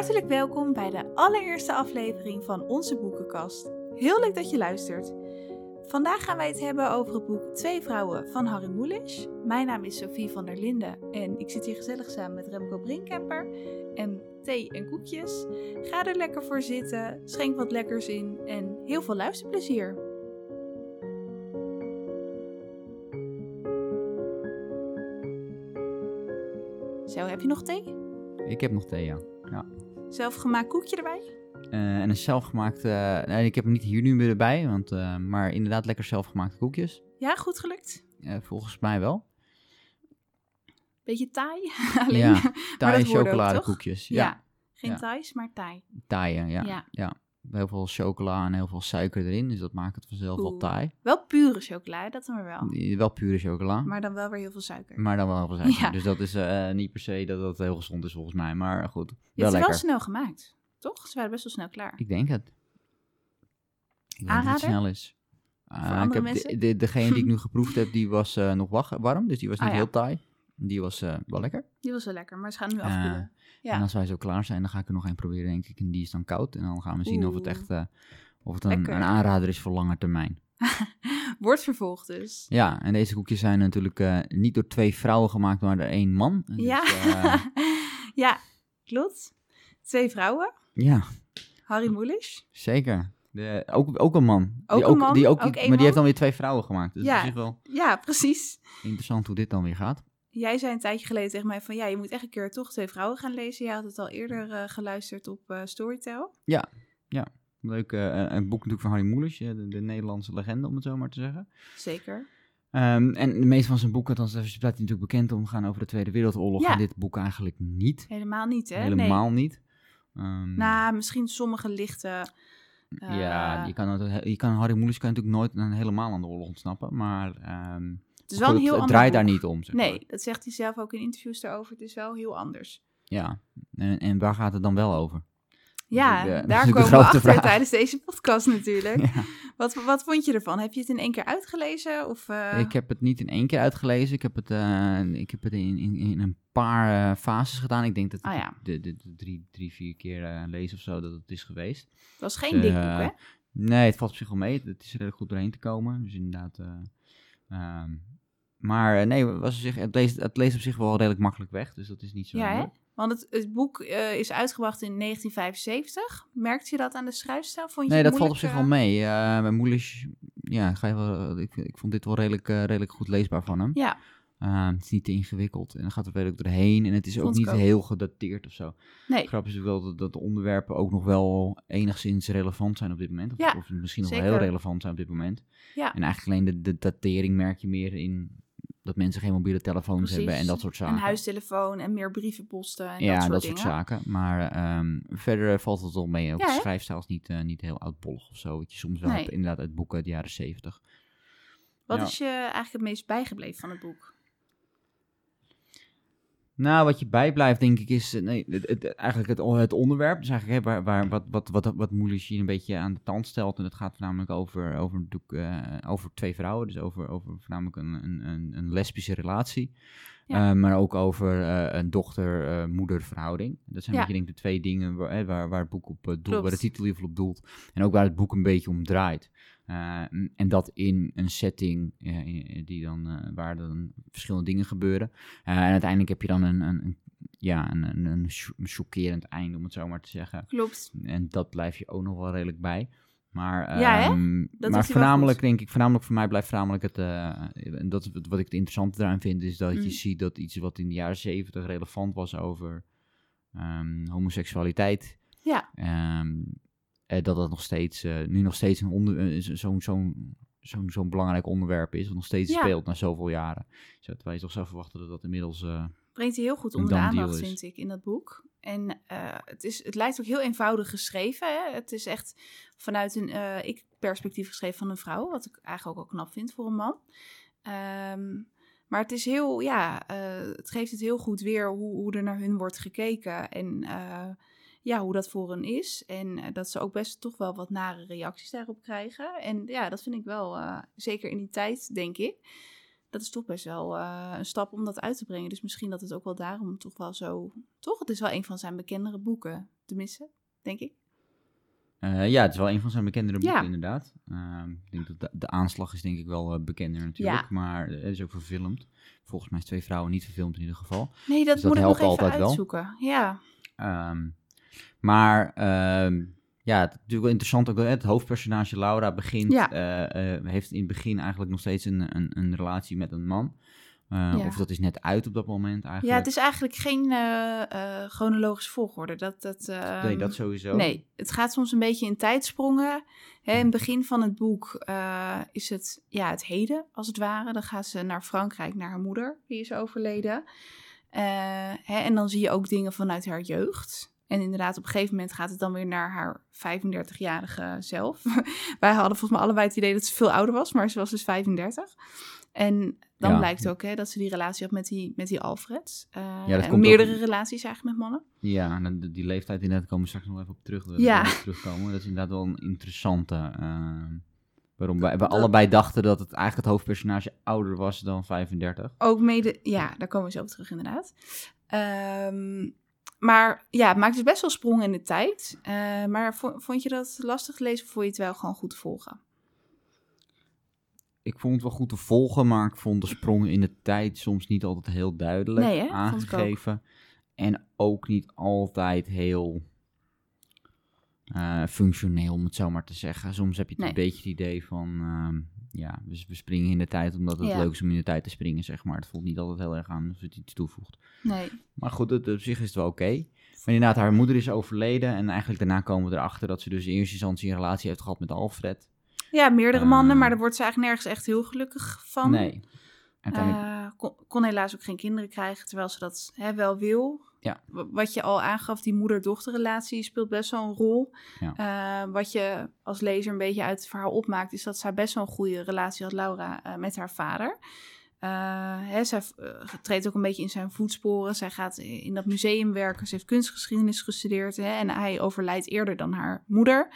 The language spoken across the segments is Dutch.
Hartelijk welkom bij de allereerste aflevering van onze boekenkast. Heel leuk dat je luistert. Vandaag gaan wij het hebben over het boek Twee Vrouwen van Harry Mulisch. Mijn naam is Sophie van der Linden en ik zit hier gezellig samen met Remco Brinkemper. En thee en koekjes. Ga er lekker voor zitten, schenk wat lekkers in en heel veel luisterplezier. Zo, heb je nog thee? Ik heb nog thee, ja. ja. Zelfgemaakt koekje erbij? Uh, en een zelfgemaakte... nee, ik heb hem niet hier nu meer erbij, want, uh, maar inderdaad lekker zelfgemaakte koekjes. Ja, goed gelukt? Volgens mij wel. Beetje taai? Alleen, ja, taai chocoladekoekjes. Ja. ja. Geen ja. Thais, maar taai. Taai, ja. ja. ja. Heel veel chocola en heel veel suiker erin, dus dat maakt het vanzelf Oeh. wel taai. Wel pure chocola, dat dan weer wel. Wel pure chocola. Maar dan wel weer heel veel suiker. Maar dan wel heel veel suiker. Ja. Dus dat is uh, niet per se dat dat heel gezond is volgens mij, maar goed. Het Wel is lekker. wel snel gemaakt, toch? Ze waren best wel snel klaar. Ik denk het. Ik denk dat het snel is. Uh, ik heb de, de, degene die ik nu geproefd heb, die was uh, nog warm, dus die was niet Ah, ja. heel taai. Die was uh, wel lekker. Die was wel lekker, maar ze gaan nu Eh, afkoelen. ja. En als wij zo klaar zijn, dan ga ik er nog een proberen, denk ik. En die is dan koud. En dan gaan we zien of het echt uh, of het een, een aanrader is voor lange termijn. Wordt vervolgd dus. Ja, en deze koekjes zijn natuurlijk uh, niet door twee vrouwen gemaakt, maar door één man. Dus, Ja. uh, ja, klopt. Twee vrouwen. ja, Harry Mulisch. zeker. De, ook, ook een man. Ook die een man, Die ook, ook één maar man. die heeft dan weer twee vrouwen gemaakt. Dus Ja. wel Ja, precies. interessant hoe dit dan weer gaat. Jij zei een tijdje geleden tegen mij van... Ja, je moet echt een keer toch twee vrouwen gaan lezen. Je had het al eerder eh, geluisterd op eh, Storytel. Leuk, eh, een boek natuurlijk van Harry Mulisch, de, de Nederlandse legende, om het zo maar te zeggen. Zeker. Ehm, en de meeste van zijn boeken, althans, staat hij natuurlijk bekend om, gaan over de Tweede Wereldoorlog. Ja. En dit boek eigenlijk niet. Helemaal niet, hè? Helemaal Nee. niet. Ehm, Nou, misschien sommige lichte... ja, je kan, je kan Harry Mulisch kan natuurlijk nooit een- helemaal aan de oorlog ontsnappen. Maar ehm, Het is wel een heel het ander draait daar niet om. Zeg maar. Nee, dat zegt hij zelf ook in interviews daarover. Het is wel heel anders. Ja, en, en waar gaat het dan wel over? Ja, de- daar komen we achter vraag. tijdens deze podcast natuurlijk. Ja. Wat, wat vond je ervan? Heb je het in één keer uitgelezen? Of, eh, Ik heb het niet in één keer uitgelezen. Ik heb het, eh, ik heb het in, in, in een paar eh, fases gedaan. Ik denk dat Ah, ja. de, de, de drie, drie, vier keer lees of zo dat het is geweest. Het was geen Dus, eh, hè? Nee, het valt op zich wel mee. Het is redelijk goed doorheen te komen. Dus inderdaad. eh, ehm, maar eh, nee, was op zich, het, leest, het leest op zich wel redelijk makkelijk weg. Dus dat is niet zo. Ja, hè? Want het, het boek eh, is uitgebracht in 1975. Merkte je dat aan de schrijfstijl? Vond je Nee, dat valt op zich wel mee. Bij Moelisch, ja, ga je wel, ik, ik vond dit wel redelijk, redelijk goed leesbaar van hem. Ja, het is niet te ingewikkeld en dan gaat er redelijk doorheen. En het is ook Vond niet ook. heel gedateerd of zo. nee. Grap is ook wel dat, dat de onderwerpen ook nog wel enigszins relevant zijn op dit moment. Of, Ja, of misschien nog wel heel relevant zijn op dit moment. Ja. En eigenlijk alleen de, de datering merk je meer in dat mensen geen mobiele telefoons Precies. hebben en dat soort zaken. Een huistelefoon en meer brieven posten en ja, dat soort dat soort zaken. Maar ehm, verder eh, valt het wel mee. Ook Ja, de schrijfstijl is niet, eh, niet heel oudbollig of zo. Wat je soms wel Nee. hebt, inderdaad uit boeken uit de jaren zeventig. Wat Ja. is je eigenlijk het meest bijgebleven van het boek? Nou, wat je bijblijft, denk ik, is eh, nee, eigenlijk het, het onderwerp. Dus eigenlijk hè, waar, waar, wat, wat, wat, wat een beetje aan de tand stelt. En het gaat voornamelijk over, over, eh, over twee vrouwen. Dus over, over voornamelijk een, een, een lesbische relatie. Ja. Eh, maar ook over eh, een dochter-moeder verhouding. Dat zijn Ja. een beetje denk ik, de twee dingen waar, waar, waar het boek op eh, doelt. Klopt. Waar de titel in op doelt. En ook waar het boek een beetje om draait. Eh, en dat in een setting ja, die dan, eh, waar dan verschillende dingen gebeuren. Eh, en uiteindelijk heb je dan een, een, een- ja, een, een, een chockerend einde, om het zo maar te zeggen. Klopt. En dat blijf je ook nog wel redelijk bij. Maar, Ja, ehm, maar voornamelijk, denk ik, voornamelijk voor mij blijft voornamelijk het, eh, en dat is wat ik het interessante eraan vind, is dat Mm. je ziet dat iets wat in de jaren zeventig relevant was over ehm, homoseksualiteit, Ja, Ehm, eh, dat dat nog steeds, eh, nu nog steeds een onder, zo- zo'n zo'n zo'n zo'n belangrijk onderwerp is, wat nog steeds Ja. speelt na zoveel jaren. Zo, terwijl je toch zou verwachten dat dat inmiddels... brengt hij heel goed onder de aandacht, vind ik, in dat boek. En eh, het, is, het lijkt ook heel eenvoudig geschreven. Hè? Het is echt vanuit een eh, ik-perspectief geschreven van een vrouw. Wat ik eigenlijk ook wel knap vind voor een man. Ehm, maar het is heel, ja, eh, het geeft het heel goed weer hoe, hoe er naar hun wordt gekeken. En ja, hoe dat voor hen is. En dat ze ook best toch wel wat nare reacties daarop krijgen. En ja, dat vind ik wel, zeker in die tijd, denk ik. Dat is toch best wel eh, een stap om dat uit te brengen. Dus misschien dat het ook wel daarom toch wel zo... Toch, het is wel een van zijn bekendere boeken, Tenminste, denk ik. Eh, ja, het is wel een van zijn bekendere boeken, Ja. inderdaad. Ehm, ik denk dat de, de aanslag is denk ik wel eh, bekender natuurlijk, Ja. maar het is ook verfilmd. Volgens mij is Twee Vrouwen niet verfilmd in ieder geval. Nee, dat, Dus dat moet ik nog even altijd wel. uitzoeken. Ja, Ehm, maar ehm, ja, het is natuurlijk wel interessant ook. dat Het hoofdpersonage Laura begint, Ja. eh, eh, heeft in het begin eigenlijk nog steeds een, een, een relatie met een man. Eh, Ja. Of dat is net uit op dat moment eigenlijk. ja het is eigenlijk geen chronologische volgorde. Dat, dat, ehm, nee, dat sowieso. Nee, het gaat soms een beetje in tijdsprongen. Hè, in het begin van het boek is het ja, het heden, als het ware. Dan gaat ze naar Frankrijk, naar haar moeder, die is overleden. Hè, en dan zie je ook dingen vanuit haar jeugd. En inderdaad, op een gegeven moment gaat het dan weer naar haar 35-jarige zelf. Wij hadden volgens mij allebei het idee dat ze veel ouder was, maar ze was dus 35. En dan Ja. blijkt ook hè, dat ze die relatie had met die, met die Alfred. Eh, Ja, dat en meerdere ook- relaties eigenlijk met mannen. Ja, en die- leeftijd inderdaad komen we straks nog even op terug. daar Ja. terugkomen. Dat is inderdaad wel een interessante. ehm, waarom wij, we dat- allebei dachten dat het eigenlijk het hoofdpersonage ouder was dan 35. Ook mede, ja, daar komen we zo op terug inderdaad. Ehm, maar ja, het maakt dus best wel sprongen in de tijd. Eh, maar vo- vond je dat lastig te lezen of vond je het wel gewoon goed te volgen? Ik vond het wel goed te volgen, maar ik vond de sprongen in de tijd soms niet altijd heel duidelijk Nee, hè? Vond ik ook. aangegeven. En ook niet altijd heel eh, functioneel, om het zo maar te zeggen. Soms heb je het Nee. een beetje het idee van, ehm, ja, we, we springen in de tijd omdat het Ja. leuk is om in de tijd te springen, zeg maar. Het voelt niet altijd heel erg aan of het iets toevoegt. Nee. Maar goed, het, op zich is het wel oké. Maar inderdaad, haar moeder is overleden en eigenlijk daarna komen we erachter dat ze dus in eerste instantie een relatie heeft gehad met Alfred. Ja, meerdere mannen, Ehm. maar daar wordt ze eigenlijk nergens echt heel gelukkig van. Nee. Uiteindelijk, Eh, kon, kon helaas ook geen kinderen krijgen, terwijl ze dat hè, wel wil. Ja. Wat je al aangaf, die moeder-dochterrelatie speelt best wel een rol. Eh, wat je als lezer een beetje uit het verhaal opmaakt, is dat zij best wel een goede relatie had, Laura, eh, met haar vader. Eh, hè, zij treedt ook een beetje in zijn voetsporen. Zij gaat in dat museum werken. Ze heeft kunstgeschiedenis gestudeerd. Hè, en hij overlijdt eerder dan haar moeder.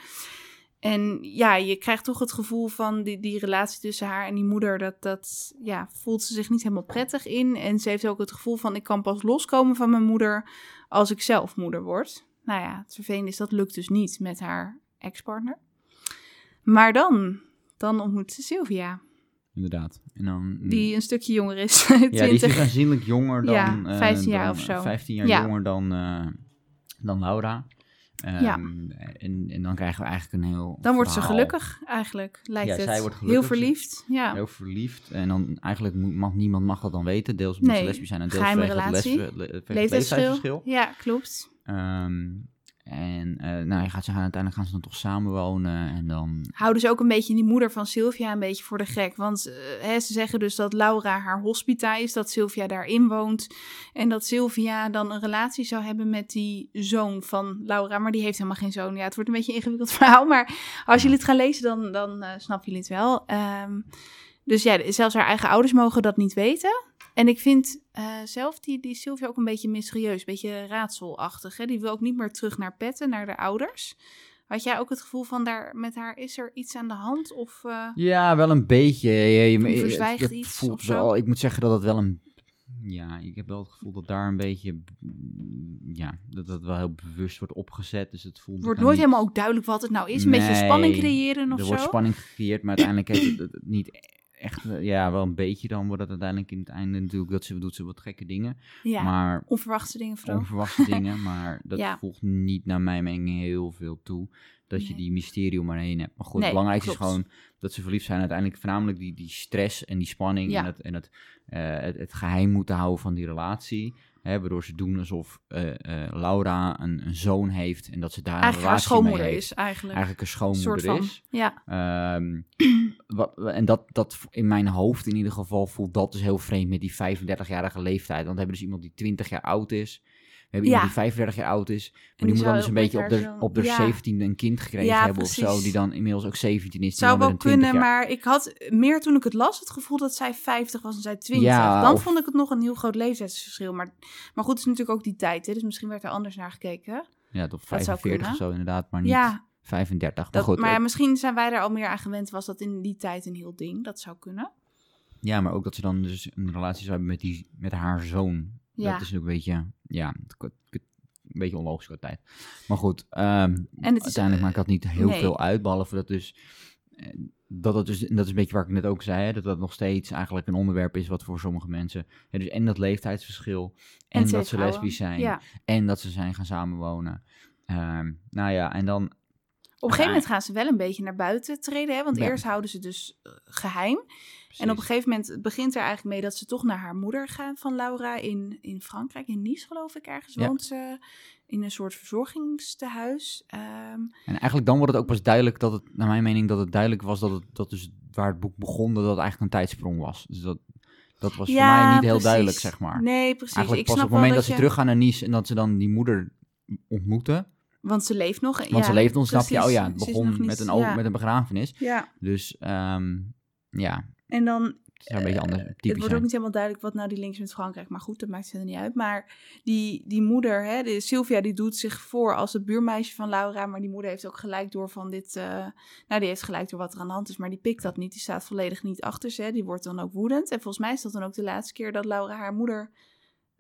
En ja, je krijgt toch het gevoel van die, die relatie tussen haar en die moeder. Dat, dat ja, voelt ze zich niet helemaal prettig in. En ze heeft ook het gevoel van: ik kan pas loskomen van mijn moeder als ik zelf moeder word. Nou ja, het vervelende is dat lukt dus niet met haar ex-partner. Maar dan, dan ontmoet ze Sylvia, inderdaad. En dan, die een stukje jonger is. ja, die is 20. aanzienlijk jonger dan... Ja, eh, 15 jaar dan, of zo. eh, 15 jaar Ja. jonger dan, eh, dan Laura. Ehm, Ja. en, en dan krijgen we eigenlijk een heel Dan wordt ze gelukkig, eigenlijk, lijkt Ja, het. zij wordt Heel gelukkig. verliefd, ja. Heel verliefd. En dan eigenlijk mag, niemand mag dat dan weten. Deels omdat ze Nee, lesbisch zijn en deels vanwege het relatie. lesbe- le- Leeftijdsverschil. Ja, klopt. Ehm, en eh, nou, je gaat ze gaan, uiteindelijk gaan ze dan toch samenwonen. En dan Houden ze ook een beetje die moeder van Sylvia een beetje voor de gek. Want eh, hè, ze zeggen dus dat Laura haar hospita is, dat Sylvia daarin woont. En dat Sylvia dan een relatie zou hebben met die zoon van Laura. Maar die heeft helemaal geen zoon. Ja, het wordt een beetje een ingewikkeld verhaal. Maar als jullie het gaan lezen, dan, dan eh, snappen jullie het wel. Ehm, dus ja, zelfs haar eigen ouders mogen dat niet weten. En ik vind eh, zelf die, die Sylvia ook een beetje mysterieus, een beetje raadselachtig. Hè? Die wil ook niet meer terug naar Petten, naar de ouders. Had jij ook het gevoel van daar met haar is er iets aan de hand? Of eh, Ja, wel een beetje. Je, je, Die je- verzwijgt iets voelt zo? Ik moet zeggen dat het wel een. Ja, ik heb wel het gevoel dat daar een beetje. Ja, dat dat wel heel bewust wordt opgezet. Dus het voelt. wordt nooit niet- helemaal ook duidelijk wat het nou is? Een beetje spanning creëren of Er zo? wordt spanning gecreëerd, maar uiteindelijk heeft het, het niet echt. eh, Ja, wel een beetje dan wordt het uiteindelijk in het einde natuurlijk dat ze doet ze wat gekke dingen. ja, Maar onverwachte dingen vooral. onverwachte dingen. Maar dat Ja. voegt niet naar mijn mening heel veel toe. Dat je die mysterie om maar heen hebt. Maar goed, Nee, het belangrijkste is gewoon dat ze verliefd zijn. Uiteindelijk voornamelijk die, die stress en die spanning. Ja. En, het, en het, eh, het, het geheim moeten houden van die relatie. Hè, waardoor ze doen alsof eh, eh, Laura een, een zoon heeft. En dat ze daar een haar relatie mee schoonmoeder heeft. is eigenlijk. Eigenlijk een schoonmoeder soort van. is. Ja, Ehm, wat, en dat, dat in mijn hoofd in ieder geval voelt dat dus heel vreemd met die 35-jarige leeftijd. Want we hebben dus iemand die 20 jaar oud is. Hebben Ja. iemand die 35 jaar oud is. Maar die die, moet dan dus een beetje op de, op de Ja. 17e een kind gekregen hebben of zo. precies. Die dan inmiddels ook 17 is. zou wel met een 20 kunnen, jaar- maar ik had meer toen ik het las het gevoel dat zij 50 was en zij 20. Ja, Dan of- vond ik het nog een heel groot leeftijdsverschil. Maar, maar goed, het is natuurlijk ook die tijd, hè? dus misschien werd er anders naar gekeken. Ja, tot zou 45 kunnen. of zo inderdaad, maar niet Ja, 35. Maar dat, goed, maar ja, eh, misschien zijn wij daar al meer aan gewend. Was dat in die tijd een heel ding? Dat zou kunnen. ja, maar ook dat ze dan dus een relatie zou hebben met, die, met haar zoon. Ja. Dat is ook een beetje, ja, een beetje onlogisch qua tijd. Maar goed, ehm, En het is, uiteindelijk maakt dat niet heel nee. veel uit, behalve dat dus... eh, Dat, het dus, en dat is een beetje waar ik net ook zei, hè, dat dat nog steeds eigenlijk een onderwerp is wat voor sommige mensen... hè, dus en dat leeftijdsverschil, en, dat ze lesbisch zijn, Ja. en dat ze zijn gaan samenwonen. Ehm, nou ja, en dan... Op een gegeven moment gaan ze wel een beetje naar buiten treden. Hè? Want Ja. eerst houden ze dus eh, geheim. En op een gegeven moment begint er eigenlijk mee dat ze toch naar haar moeder gaan van Laura in, in Frankrijk. In Nice geloof ik ergens Ja. woont ze. In een soort verzorgingstehuis. Ehm, En eigenlijk dan wordt het ook pas duidelijk dat het, naar mijn mening, dat het duidelijk was dat het dat dus waar het boek begon, dat het eigenlijk een tijdsprong was. Dus dat, dat was voor mij niet heel duidelijk, zeg maar. Nee, precies. eigenlijk ik pas op het moment dat, ze je- teruggaan naar Nice en dat ze dan die moeder ontmoeten. Want ze leeft nog. Want ze leeft nog, snap je, oh ja, het begon niet- met, een, ja. met een begrafenis. Ja, Dus ehm, ja, en dan het een beetje anders, Eh, het wordt ook niet helemaal duidelijk wat nou die links met Frankrijk. Maar goed, dat maakt verder niet uit. Maar die, die moeder, hè, de Sylvia, die doet zich voor als het buurmeisje van Laura. Maar die moeder heeft ook gelijk door van dit... eh, nou, die heeft gelijk door wat er aan de hand is. Maar die pikt dat niet. Die staat volledig niet achter ze. hè. Die wordt dan ook woedend. En volgens mij is dat dan ook de laatste keer dat Laura haar moeder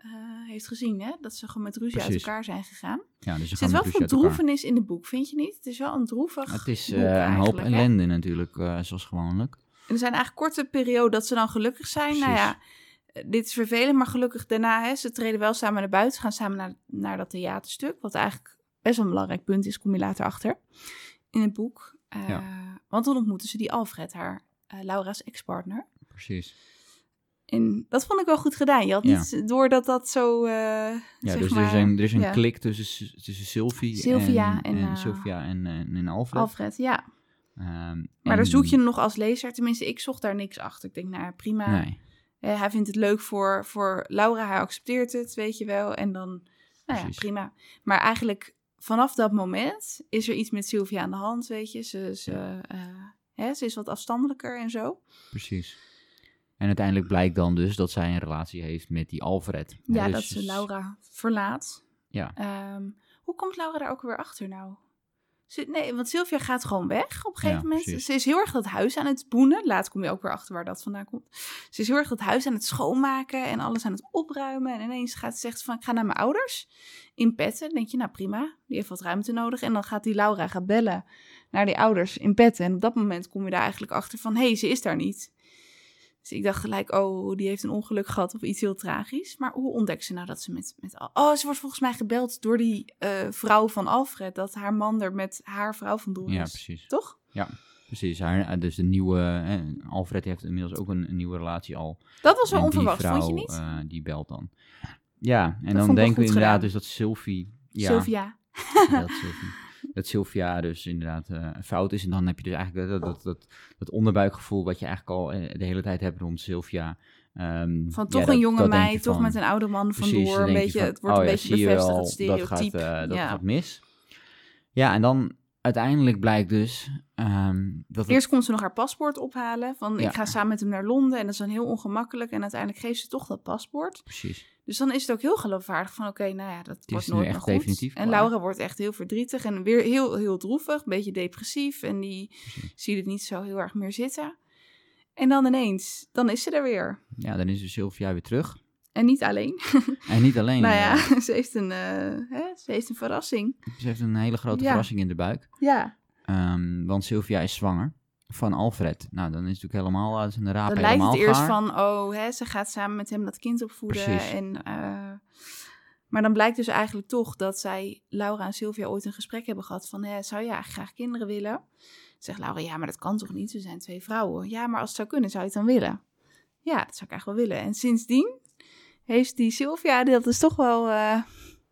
eh, heeft gezien. Hè? Dat ze gewoon met ruzie uit elkaar zijn gegaan. Ja, dus Er zit wel veel droevenis in het boek, vind je niet? Het is wel een droevig Het is eh, een hoop hè? ellende natuurlijk, eh, zoals gewoonlijk. En er zijn eigenlijk korte perioden dat ze dan gelukkig zijn. Nou Precies. ja, eh, dit is vervelend, maar gelukkig daarna, hè, ze treden wel samen naar buiten, gaan samen naar, naar dat theaterstuk, wat eigenlijk best wel een belangrijk punt is, kom je later achter in het boek. Ja. Want dan ontmoeten ze die Alfred, haar Laura's ex-partner. Precies. En dat vond ik wel goed gedaan. Je had Ja. niet door dat dat zo. eh, Ja, zeg dus er is een, er is een ja. klik tussen, tussen Sylvie Sylvia en, en, en, eh, Sylvia en, en, en Alfred. Alfred, ja. Ehm, Maar daar zoek je nog als lezer, tenminste, ik zocht daar niks achter. Ik denk, nou prima. Nee, Eh, hij vindt het leuk voor, voor Laura, hij accepteert het, weet je wel. En dan, nou ja, prima. Maar eigenlijk vanaf dat moment is er iets met Sylvia aan de hand, weet je. Ze, ze, eh, hè, ze is wat afstandelijker en zo. precies. En uiteindelijk blijkt dan dus dat zij een relatie heeft met die Alfred. Ja, dus- dat ze Laura verlaat. Ja. Ehm, hoe komt Laura daar ook weer achter nou? Ze, nee, want Sylvia gaat gewoon weg op een gegeven Ja, moment. precies. Ze is heel erg dat huis aan het boenen. Laat kom je ook weer achter waar dat vandaan komt. Ze is heel erg dat huis aan het schoonmaken en alles aan het opruimen. En ineens gaat ze zegt ze van, ik ga naar mijn ouders in Petten. Dan denk je, nou prima, die heeft wat ruimte nodig. En dan gaat die Laura gaan bellen naar die ouders in Petten. En op dat moment kom je daar eigenlijk achter van, hé, hey, ze is daar niet. Dus ik dacht gelijk, oh, die heeft een ongeluk gehad of iets heel tragisch. Maar hoe ontdekt ze nou dat ze met... met Al- oh, ze wordt volgens mij gebeld door die eh, vrouw van Alfred. Dat haar man er met haar vrouw vandoor is. Ja, precies. Toch? Precies, haar, dus de nieuwe, hè, Alfred heeft inmiddels ook een, een nieuwe relatie al. Dat was wel En onverwacht, vrouw, vond je niet? eh, die belt dan. Ja, en dan denken we inderdaad gedaan. dus dat Sylvie... Ja, Sylvia. dat Sylvie. Dat Sylvia dus inderdaad eh, fout is. En dan heb je dus eigenlijk dat, dat, dat, dat onderbuikgevoel wat je eigenlijk al eh, de hele tijd hebt rond Sylvia. Ehm, Van ja, toch dat- een jonge meid, toch van- met een oude man vandoor. Een beetje, van, het wordt oh een ja, beetje bevestigd, wel, het stereotype. Dat gaat, eh, dat ja. gaat mis. Ja, en dan uiteindelijk blijkt dus ehm, dat het- Eerst komt ze nog haar paspoort ophalen. Van Ja. ik ga samen met hem naar Londen. En dat is dan heel ongemakkelijk. En uiteindelijk geeft ze toch dat paspoort. Precies. Dus dan is het ook heel geloofwaardig van oké, nou ja, dat is wordt nooit echt meer goed. definitief en. Laura wordt echt heel verdrietig en weer heel, heel droevig, een beetje depressief. En die Precies. ziet het niet zo heel erg meer zitten. En dan ineens, dan is ze er weer. Ja, dan is dus Sylvia weer terug. En niet alleen. En niet alleen. nou eh, ja, ze heeft een, eh, hè, ze heeft een verrassing. Ze heeft een hele grote Ja. verrassing in de buik. Ja, Ehm, want Sylvia is zwanger van Alfred. Nou, dan is het natuurlijk helemaal uit zijn raap dan lijkt het eerst van, oh, hè, ze gaat samen met hem dat kind opvoeden. Precies. En, eh, maar dan blijkt dus eigenlijk toch dat zij, Laura en Sylvia, ooit een gesprek hebben gehad van, hè, zou je eigenlijk graag kinderen willen? Zegt Laura, ja, maar dat kan toch niet? We zijn twee vrouwen. Ja, maar als het zou kunnen, zou je het dan willen? Ja, dat zou ik eigenlijk wel willen. En sindsdien heeft die Sylvia, dat is toch wel, eh,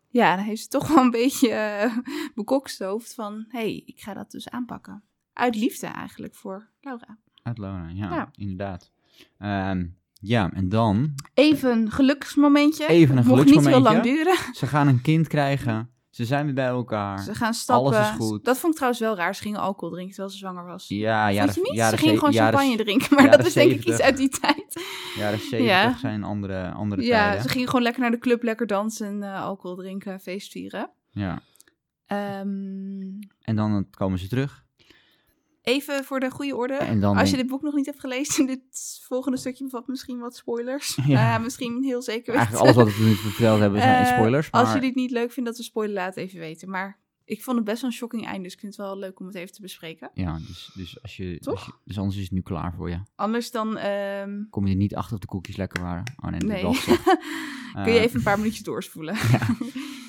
ja, dan heeft ze toch wel een beetje eh, bekokstoofd van, hé, hey, ik ga dat dus aanpakken. Uit liefde eigenlijk voor Laura. Uit Lona, ja, Ja. inderdaad. Ehm, ja, en dan, Even een geluksmomentje. Even een Het Mocht niet heel lang geluksmomentje. duren. ze gaan een kind krijgen. Ze zijn weer bij elkaar. Ze gaan stappen. Alles is goed. Dat vond ik trouwens wel raar. Ze gingen alcohol drinken terwijl ze zwanger was. Ja, Vond je niet? jaren, ze gingen gewoon jaren, champagne drinken. Maar dat is denk ik 70. iets uit die tijd. Jaren 70 Ja. zijn andere, andere Ja, tijden. ze gingen gewoon lekker naar de club, lekker dansen, en, eh, alcohol drinken, feest vieren. Ja. Ehm, En dan komen ze terug. Even voor de goede orde. En dan Als je dit boek nog niet hebt gelezen, dit volgende stukje bevat misschien wat spoilers. Ja. Ja. misschien heel zeker weten. Eigenlijk alles wat we nu verteld hebben zijn Eh, spoilers. Maar Als jullie het niet leuk vinden dat we spoilen, laat even weten. Maar ik vond het best wel een shocking einde, dus ik vind het wel leuk om het even te bespreken. Ja, dus, dus, als je, Toch? als je- dus anders is het nu klaar voor je. Anders dan ehm, Kom je er niet achter of de koekjes lekker waren. Oh nee, Nee. kun je Eh, even een paar minuutjes doorspoelen.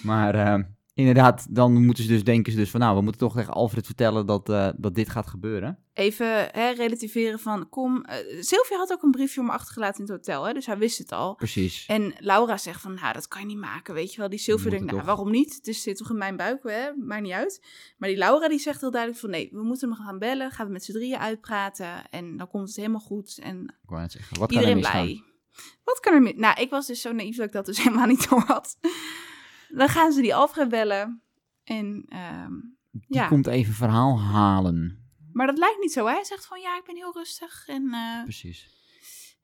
Maar eh, inderdaad, dan moeten ze dus denken ze dus van... Nou, we moeten toch tegen Alfred vertellen dat, eh, dat dit gaat gebeuren. Even hè, relativeren van, kom... eh, Sylvia had ook een briefje om me achtergelaten in het hotel, hè, dus hij wist het al. Precies. En Laura zegt van, nou, dat kan je niet maken, weet je wel. Die Sylvia denkt, nou, toch- waarom niet? Het is- zit toch in mijn buik, hè? maakt niet uit. Maar die Laura die zegt heel duidelijk van, nee, we moeten hem gaan bellen. Gaan we met z'n drieën uitpraten en dan komt het helemaal goed. En Ik zeggen, wat kan er iedereen blij. Wat kan er mis? Nou, ik was dus zo naïef dat ik dat dus helemaal niet door had. Dan gaan ze die Alfred bellen. En, ehm, Die ja. komt even verhaal halen. Maar dat lijkt niet zo. Hij zegt van, ja, ik ben heel rustig en eh, Precies.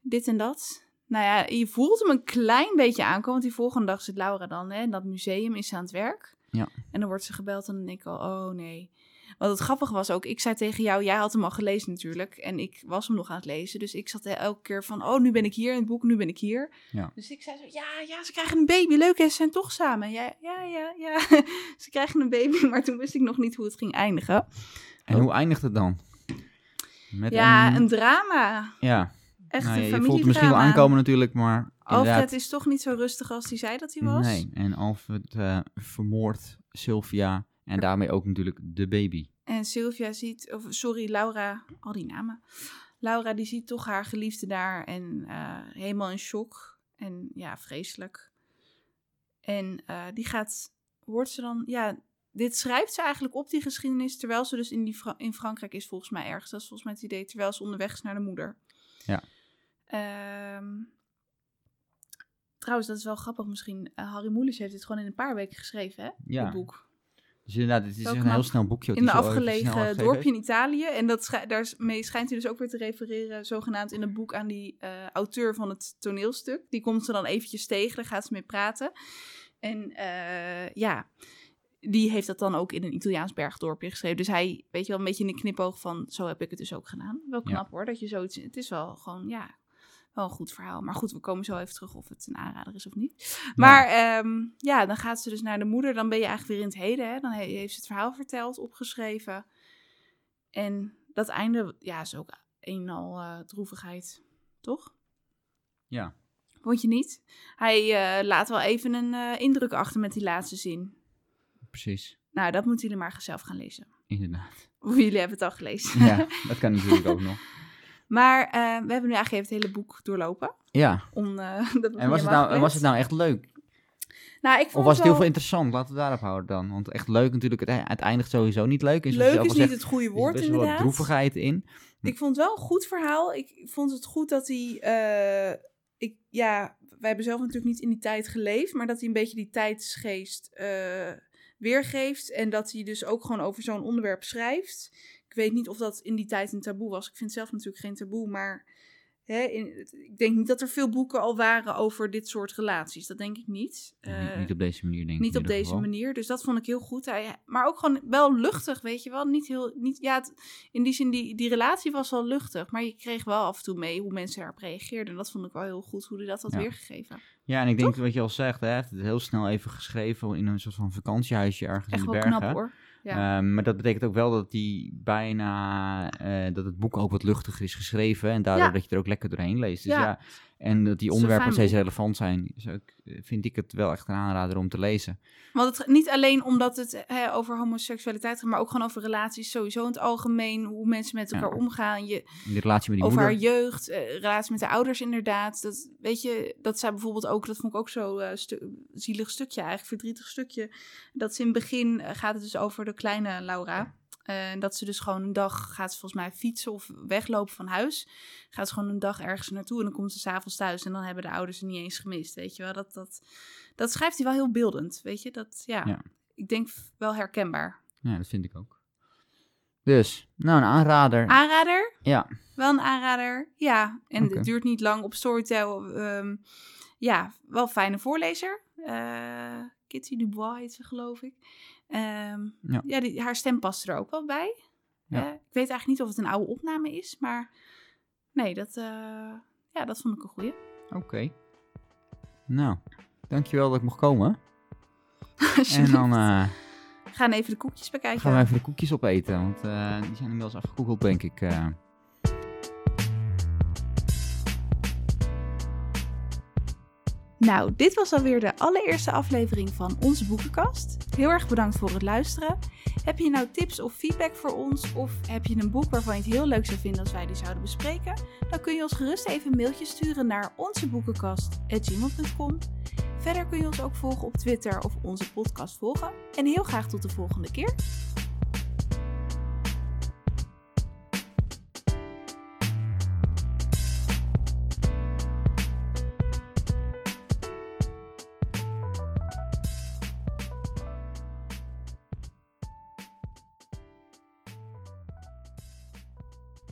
dit en dat. Nou ja, je voelt hem een klein beetje aankomen. Want die volgende dag zit Laura dan hè, in dat museum, is ze aan het werk. Ja. En dan wordt ze gebeld en dan denk ik al, oh nee. Want het grappige was ook, ik zei tegen jou, jij had hem al gelezen natuurlijk. En ik was hem nog aan het lezen. Dus ik zat elke keer van, oh, nu ben ik hier in het boek, nu ben ik hier. Ja. Dus ik zei zo, ja, ja, ze krijgen een baby. Leuk, hè, ze zijn toch samen. Ja, ja, ja, ja. ze krijgen een baby, maar toen wist ik nog niet hoe het ging eindigen. En Oh. hoe eindigt het dan? Met ja, een... een drama. Ja, Echt nou, een ja, je familiedrama. voelt het misschien wel aankomen natuurlijk, maar Alfred inderdaad... is toch niet zo rustig als hij zei dat hij was? Nee, en Alfred eh, vermoordt Sylvia en daarmee ook natuurlijk de baby. En Sylvia ziet, of sorry, Laura, al die namen. Laura die ziet toch haar geliefde daar en eh, helemaal in shock. En ja, vreselijk. En eh, die gaat, hoort ze dan, ja, dit schrijft ze eigenlijk op die geschiedenis, terwijl ze dus in, die Fra- in Frankrijk is volgens mij ergens. Dat is volgens mij het idee, terwijl ze onderweg is naar de moeder. Ja. Ehm, trouwens, dat is wel grappig misschien. Eh, Harry Moelis heeft dit gewoon in een paar weken geschreven, hè? Ja. Het boek. Dus inderdaad, het is een heel snel boekje. In snel afgelegen dorpje in. Italië. En dat daarmee schijnt hij dus ook weer te refereren, zogenaamd in het boek, aan die eh, auteur van het toneelstuk. Die komt ze dan eventjes tegen, daar gaat ze mee praten. En eh, ja, die heeft dat dan ook in een Italiaans bergdorpje geschreven. Dus hij, weet je wel, een beetje in de knipoog van, zo heb ik het dus ook gedaan. Wel Ja. knap hoor, dat je zoiets, het is wel gewoon, ja, wel een goed verhaal. Maar goed, we komen zo even terug of het een aanrader is of niet. Maar ehm, ja, dan gaat ze dus naar de moeder. Dan ben je eigenlijk weer in het heden. Hè? Dan he- heeft ze het verhaal verteld, opgeschreven. En dat einde, ja, is ook een en al eh, droevigheid. Toch? Ja, Vond je niet? Hij eh, laat wel even een eh, indruk achter met die laatste zin. precies. Nou, dat moeten jullie maar zelf gaan lezen. Inderdaad. Of jullie hebben het al gelezen. Ja, dat kan natuurlijk ook nog. Maar eh, we hebben nu eigenlijk even het hele boek doorlopen. Ja, Om, eh, dat en was het, nou, was het nou echt leuk? Nou, ik vond Of was het heel veel interessant? Laten we daarop houden dan. Want echt leuk natuurlijk, het, het eindigt sowieso niet leuk. Leuk is niet zegt, het goede er woord is wat inderdaad. droevigheid in. Ik vond het wel een goed verhaal. Ik vond het goed dat hij. eh, ik, ja, wij hebben zelf natuurlijk niet in die tijd geleefd. Maar dat hij een beetje die tijdsgeest weergeeft. En dat hij dus ook gewoon over zo'n onderwerp schrijft. Ik weet niet of dat in die tijd een taboe was. Ik vind zelf natuurlijk geen taboe. Maar hè, in, ik denk niet dat er veel boeken al waren over dit soort relaties. Dat denk ik niet. niet, Eh, niet op deze manier, denk ik. niet op deze geval. manier. Dus dat vond ik heel goed. Hij, maar ook gewoon wel luchtig, weet je wel. Niet heel, niet, ja, het- in die zin, die, die relatie was wel luchtig. Maar je kreeg wel af en toe mee hoe mensen erop reageerden. En dat vond ik wel heel goed, hoe hij dat had Ja. weergegeven. Ja, en ik denk wat je al zegt, hè, hij heeft het heel snel even geschreven in een soort van vakantiehuisje ergens Echt in de bergen. knap hoor. Ja. Ehm, maar dat betekent ook wel dat die bijna eh, dat het boek ook wat luchtiger is geschreven en daardoor Ja. dat je er ook lekker doorheen leest. Dus Ja. En dat die onderwerpen nog steeds relevant zijn, is ook, eh, vind ik het wel echt een aanrader om te lezen. Want het, niet alleen omdat het hè, over homoseksualiteit gaat, maar ook gewoon over relaties sowieso in het algemeen. Hoe mensen met Ja. elkaar omgaan. Je, In die relatie met die over moeder. haar jeugd, eh, relatie met de ouders inderdaad. Dat, weet je, dat zij bijvoorbeeld ook, dat vond ik ook zo eh stu- zielig stukje eigenlijk, verdrietig stukje. Dat ze in het begin eh, gaat het dus over de kleine Laura. En dat ze dus gewoon een dag gaat ze volgens mij fietsen of weglopen van huis. Gaat ze gewoon een dag ergens naartoe en dan komt ze s'avonds thuis en dan hebben de ouders er niet eens gemist. Weet je wel, dat, dat, dat schrijft hij wel heel beeldend. Weet je, dat ja, Ja. ik denk wel herkenbaar. Ja, dat vind ik ook. Dus, nou, een aanrader. Aanrader? ja, Wel een aanrader, ja. En het duurt niet lang op Storytel. ehm, ja, wel fijne voorlezer. Eh, Kitty Dubois heet ze, geloof ik. Ehm, Ja. ja, die, haar stem past er ook wel bij. Ik weet eigenlijk niet of het een oude opname is, maar nee, dat, eh, ja, dat vond ik een goeie. Oké. Nou, dankjewel dat ik mocht komen. En dan We gaan even de koekjes bekijken. gaan we even de koekjes opeten, want eh, die zijn inmiddels afgekoekeld, denk ik. Nou, dit was alweer de allereerste aflevering van onze boekenkast. Heel erg bedankt voor het luisteren. Heb je nou tips of feedback voor ons? Of heb je een boek waarvan je het heel leuk zou vinden als wij die zouden bespreken? Dan kun je ons gerust even een mailtje sturen naar onseboekenkast.gmail.com. Verder kun je ons ook volgen op Twitter of onze podcast volgen. En heel graag tot de volgende keer.